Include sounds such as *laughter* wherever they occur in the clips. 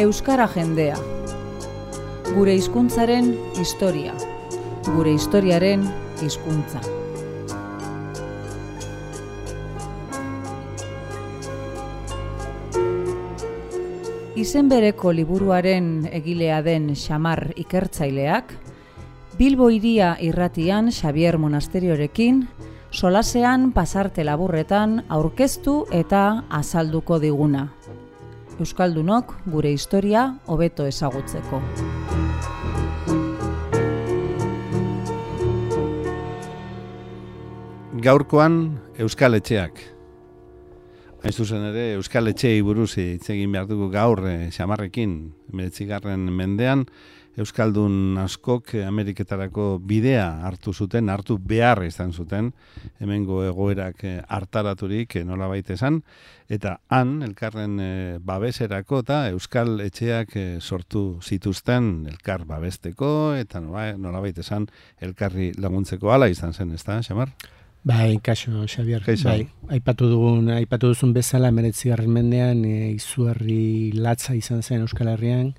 Euskara jendea. Gure hizkuntzaren historia. Gure historiaren hizkuntza. Izen bereko liburuaren egilea den Xamar ikertzaileak, Bilbo iria irratian Xavier Monasteriorekin, solasean pasarte laburretan aurkeztu eta azalduko diguna. Euskaldunok gure historia hobeto ezagutzeko. Gaurkoan Euskal Etxeak. Hain zuzen ere, Euskal Etxeei buruz hitz egin behar dugu gaur, eh, xamarrekin, meretzigarren mendean, Euskaldun askok Ameriketarako bidea hartu zuten, hartu behar izan zuten, hemengo egoerak eh, hartaraturik eh, nola baita esan, eta han, elkarren eh, babeserako eta Euskal Etxeak sortu zituzten elkar babesteko, eta nola baita esan, elkarri laguntzeko ala izan zen, ez da, Xamar? Bai, kaso, Xavier. Bai, aipatu dugun, aipatu duzun bezala, meretzi garren mendean, e, izuarri latza izan zen Euskal Herrian,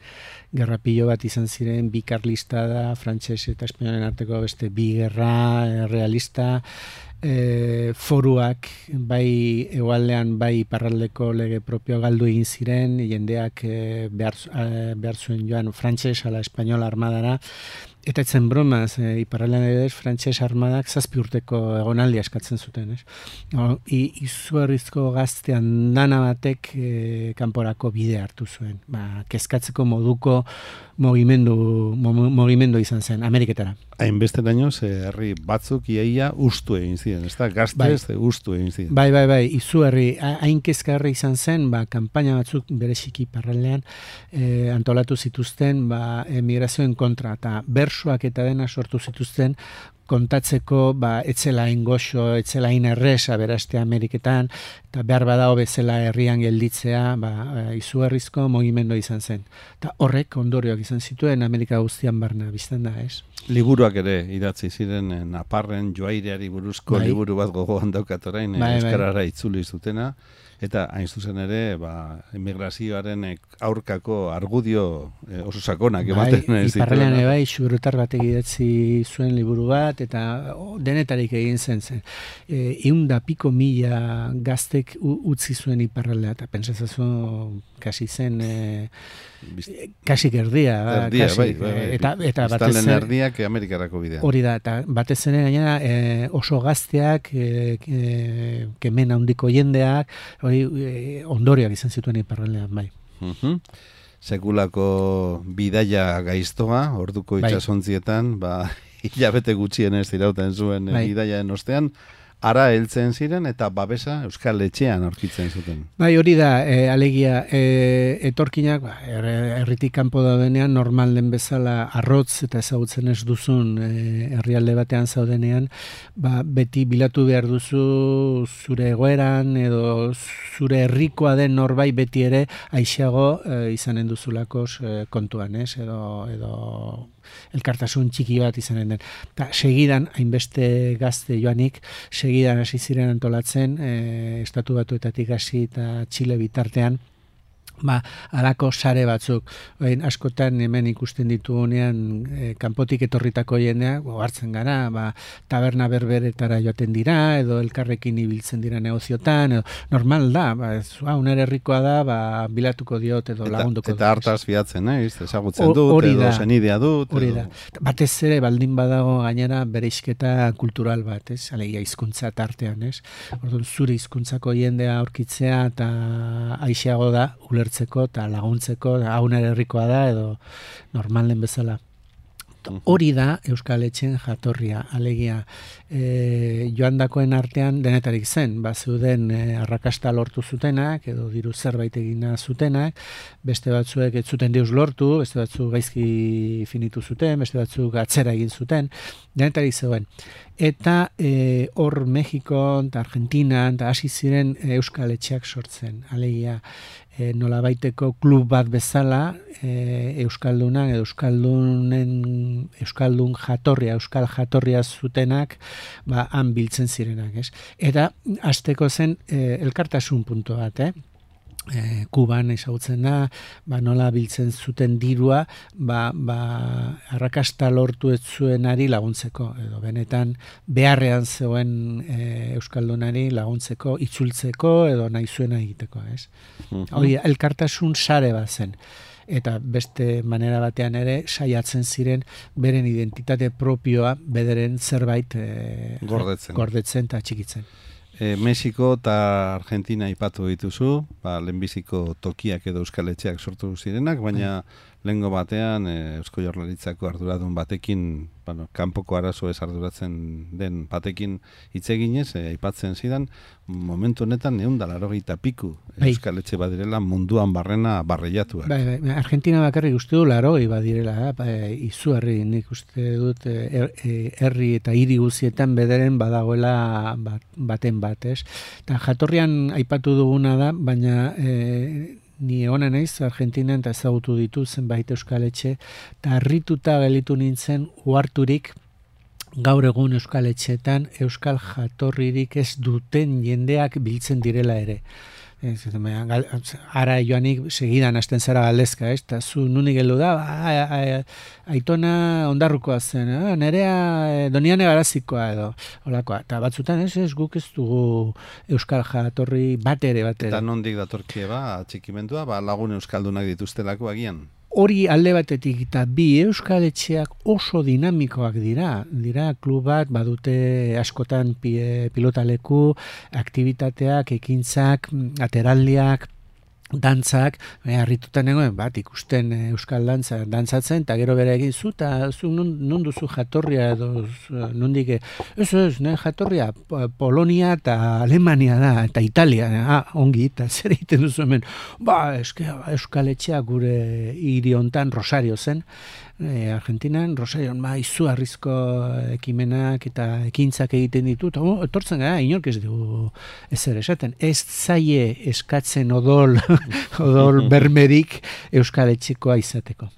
gerrapillo bat izan ziren, bi karlista da, frantses eta espainoaren arteko beste bi gerra, e, realista, e, foruak bai egualdean bai parraldeko lege propio galdu egin ziren jendeak e, behar, behar zuen joan frantses ala espainola armadara eta etzen bromaz e, iparraldean edo frantses armadak zazpi urteko egonaldi askatzen zuten ez? O, i, izuarrizko gaztean dana batek e, kanporako bide hartu zuen ba, kezkatzeko moduko mogimendu, mogimendu izan zen Ameriketara hainbeste daño herri batzuk iaia ustu egin ziren, ez da? Gaztez bai. ustu egin ziren. Bai, bai, bai, izu herri, hain kezkarri izan zen, ba, kampaina batzuk bereziki parralean eh, antolatu zituzten, ba, emigrazioen kontra, eta bersuak eta dena sortu zituzten, kontatzeko ba etzela ingoxo, etzela inerresa beraste Ameriketan eta behar bada bezala herrian gelditzea, ba izugarrizko mugimendu izan zen. Ta horrek ondorioak izan zituen Amerika guztian barna bizten da, ez? Liburuak ere idatzi ziren eh, Naparren joaireari buruzko bai. liburu bat gogoan daukat orain eh, bai, bai. euskarara itzuli zutena eta hain zuzen ere ba, emigrazioaren aurkako argudio oso sakonak bai, ematen ez Iparrelean bai, xurutar bat egidatzi zuen liburu bat eta denetarik egin zen zen. E, iunda piko mila gaztek utzi zuen iparrelea eta pentsatzen kasi zen e, kasi gerdia, erdia, kasi, bai, bai, bai. eta eta batez zen erdiak Amerikarako bidea. Hori da, eta batez zen gainera e, oso gazteak e, e, kemen handiko jendeak, hori e, ondorioak izan zituen iparraldean, bai. Uh Sekulako bidaia gaiztoa, orduko bai. itxasontzietan, ba, *laughs* hilabete gutxien ez irauten zuen bai. bidaia ostean, ara heltzen ziren eta babesa Euskal Etxean aurkitzen zuten. Bai, hori da, e, alegia, e, etorkinak, ba, erritik kanpo daudenean, normal den bezala arrotz eta ezagutzen ez duzun herrialde batean zaudenean, ba, beti bilatu behar duzu zure egoeran edo zure herrikoa den norbait beti ere aixago e, izanen duzulakos e, kontuan, ez? Edo, edo elkartasun txiki bat izanen den. Ta, segidan, hainbeste gazte joanik, segidan hasi ziren antolatzen, e, estatu batuetatik hasi eta txile bitartean, ba, alako sare batzuk, Oin, askotan hemen ikusten ditugunean e, kanpotik etorritako jendeak, bo, hartzen gara, ba, taberna berberetara joaten dira, edo elkarrekin ibiltzen dira negoziotan, edo normal da, ba, ez, ba, herrikoa da, ba, bilatuko diot edo lagunduko. Eta hartaz biatzen, eh, ezagutzen dut, edo senidea dut. Hori da, batez ere, baldin badago gainera bere kultural bat, ez, alegia hizkuntza tartean, ez, orduan zure hizkuntzako jendea aurkitzea eta aixeago da, uler ulertzeko eta laguntzeko hauner herrikoa da edo normalen bezala. Hori da Euskal Etxen jatorria, alegia e, joan dakoen artean denetarik zen, ba zeuden e, arrakasta lortu zutenak, edo diru zerbait egina zutenak, beste batzuek ez zuten deus lortu, beste batzuk gaizki finitu zuten, beste batzuk atzera egin zuten, denetarik zeuden. Eta e, hor Mexiko eta Argentina eta hasi ziren Euskal Etxeak sortzen, alegia e, nolabaiteko klub bat bezala e, Euskalduna, Euskaldunen Euskaldun jatorria, Euskal jatorria zutenak ba, han biltzen zirenak, ez? Eta azteko zen e, elkartasun puntu bat, eh? E, kuban ezagutzen da, ba, nola biltzen zuten dirua, ba, ba, arrakasta lortu ez zuenari laguntzeko, edo benetan beharrean zegoen e, Euskaldunari laguntzeko, itzultzeko, edo nahi zuena egiteko, ez? Mhm. Hori, elkartasun sare bat zen eta beste manera batean ere saiatzen ziren beren identitate propioa bederen zerbait e, gordetzen. gordetzen eta txikitzen. E, Mexiko eta Argentina ipatu dituzu, ba, lehenbiziko tokiak edo euskaletxeak sortu zirenak, baina bai lengo batean e, Eusko Jorlaritzako arduradun batekin, bueno, kanpoko arazo ez arduratzen den batekin hitz eginez, e, aipatzen zidan, momentu honetan neun da piku bai. Euskal Etxe badirela munduan barrena barreiatuak. Bai, bai, Argentina bakarrik uste du larogei badirela, bai, izu herri nik uste dut er, herri eta hiri guzietan bederen badagoela bat, baten bat, ez? Eta jatorrian aipatu duguna da, baina e, ni ona naiz Argentinan eta ezagutu ditu zenbait euskaletxe eta harrituta gelitu nintzen uharturik gaur egun euskaletxetan euskal jatorririk ez duten jendeak biltzen direla ere. Ez, ara joanik segidan hasten zara galdezka, ez? Ta zu nunik heldu da, ba, aitona ondarrukoa zen, eh? nerea e, doniane garazikoa edo, holakoa. Ta batzutan ez, ez guk ez dugu euskal jatorri bat ere, bat ere. Eta nondik datorkie ba, txikimendua, ba, lagun euskaldunak dituztelako agian? Hori alde batetik eta bi euskal etxeak oso dinamikoak dira. Dira klub bat badute askotan pilotaleku, aktivitateak, ekintzak, ateraldiak, dantzak, e, harritutan egoen, bat, ikusten eh, euskal dantza, dantzatzen, eta gero bere egin zu, eta zu nun, duzu jatorria edo nundik, ez ez, ne, jatorria Polonia eta Alemania da, eta Italia, ah, ongi, eta *laughs* zer egiten duzu hemen, ba, eske, euskal etxea gure hiri hontan Rosario zen, e, Argentinan, Rosarion, ma, izu arrizko ekimenak eta ekintzak egiten ditut, oh, etortzen gara, inork ez dugu ezer esaten. Ez zaie eskatzen odol, *laughs* odol bermerik Euskal Etxekoa izateko.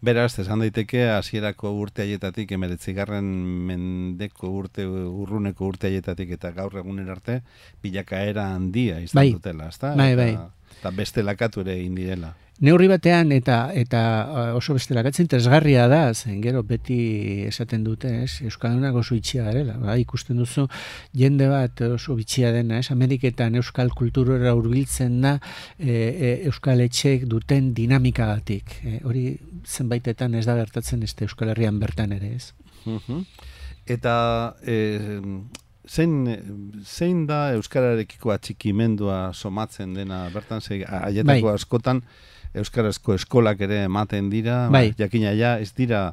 Beraz, esan daiteke, hasierako urte haietatik, emeretzigarren mendeko urte, urruneko urte haietatik eta gaur egunen arte, bilakaera handia izan bai. dutela, ezta? Bai, bai. Eta beste lakatu ere indirela. Neurri batean eta eta oso bestela gatzen tresgarria da, zen gero beti esaten dute, ez? Euskaldunak oso itxia garela. Ba, ikusten duzu jende bat oso bitxia dena, ez? Ameriketan euskal kulturora hurbiltzen da e, e, euskal etxek duten dinamikagatik. E, hori zenbaitetan ez da gertatzen este Euskal Herrian bertan ere, ez? Eta e, zein, zein da euskararekiko atxikimendua somatzen dena bertan, aietako bai. askotan, euskarazko eskolak ere ematen dira, bai. jakina ja, ez dira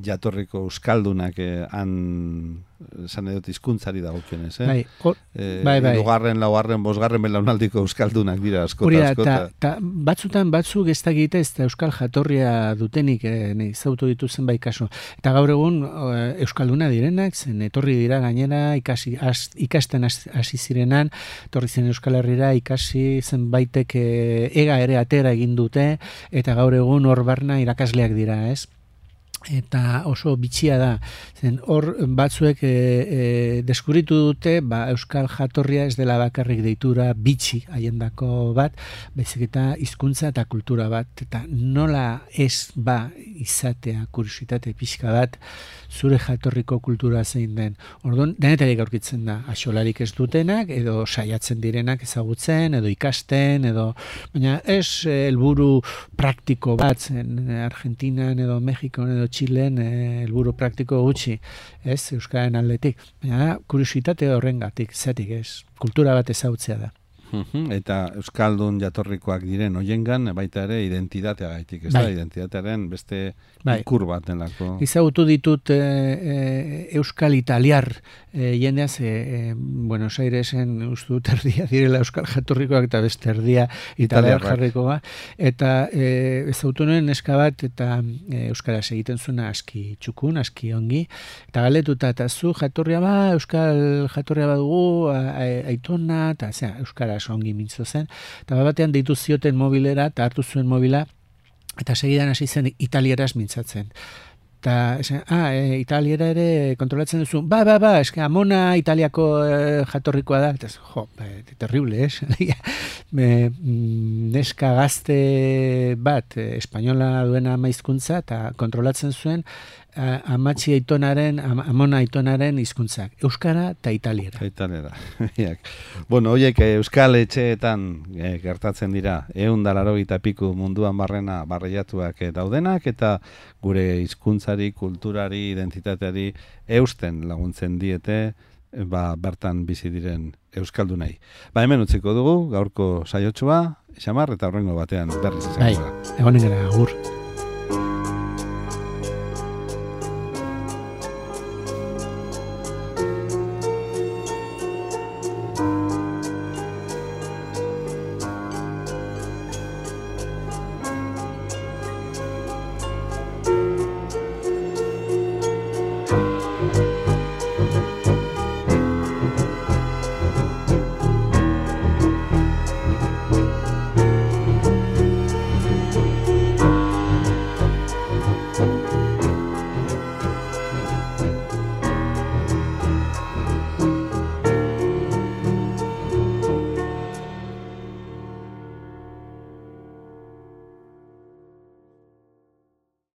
jatorriko euskaldunak eh, han esan edot izkuntzari dagokionez, eh? Bai, eh, bai, bai. Lugarren, laugarren, bosgarren belaunaldiko euskaldunak dira askota, askota. Ta, batzutan batzuk ez da ez da euskal jatorria dutenik, eh, ne, zautu ditu zenbait kaso. Eta gaur egun eh, euskalduna direnak, zen etorri dira gainera, ikasi, az, ikasten hasi zirenan, etorri zen euskal herrira, ikasi zenbaitek eh, ega ere atera egin dute, eta gaur egun hor barna irakasleak dira, ez? Eta oso bitxia da. Zen hor batzuek e, e, deskuritu dute ba, euskal jatorria ez dela bakarrik deitura bitxi haiendako bat, baizik eta hizkuntza eta kultura bat eta nola ez ba izatea kuriositate pixka bat zure jatorriko kultura zein den. Orduan denetarik aurkitzen da, axolarik ez dutenak edo saiatzen direnak ezagutzen edo ikasten edo baina ez helburu praktiko bat zen Argentinan edo Mexikon edo Txilen eh, helburu praktiko gutxi, ez, Euskaren aldetik. Baina, kuriositate horrengatik, zetik ez, kultura bat ezautzea da. Eta Euskaldun jatorrikoak diren hoiengan baita ere identitatea gaitik, ez da, bai. identitatearen beste bai. ikur bat denako. Izagutu ditut e, Euskal Italiar e, jendeaz, e, Buenos Airesen ustu terdia direla Euskal jatorrikoak eta beste erdia Italiar jarrikoa. Eta e, ezagutu nuen neska bat eta e, Euskaraz egiten zuena aski txukun, aski ongi. Eta galetuta eta zu jatorria ba, Euskal jatorria badugu, aitona, eta zera, Euskara ongi mintzo zen, eta batean deitu zioten mobilera, eta hartu zuen mobila, eta segidan hasi zen italieraz mintzatzen. Eta, esan, ah, e, italiera ere kontrolatzen duzu, ba, ba, ba, eske amona italiako e, jatorrikoa da, eta, jo, ba, terrible, es? *laughs* Me, mm, neska gazte bat, e, espainola duena maizkuntza, eta kontrolatzen zuen, amatzi aitonaren, amona aitonaren hizkuntzak Euskara eta Italiera. Italiera. *laughs* bueno, hoiek eh, Euskal etxeetan e, gertatzen dira, eun dalaro piku munduan barrena barreiatuak e, daudenak, eta gure hizkuntzari, kulturari, identitateari eusten laguntzen diete, ba, bertan bizi diren Euskaldunei. Ba, hemen utziko dugu, gaurko saiotxua, xamar eta horrengo batean berriz. Bai, egonen gara, agur.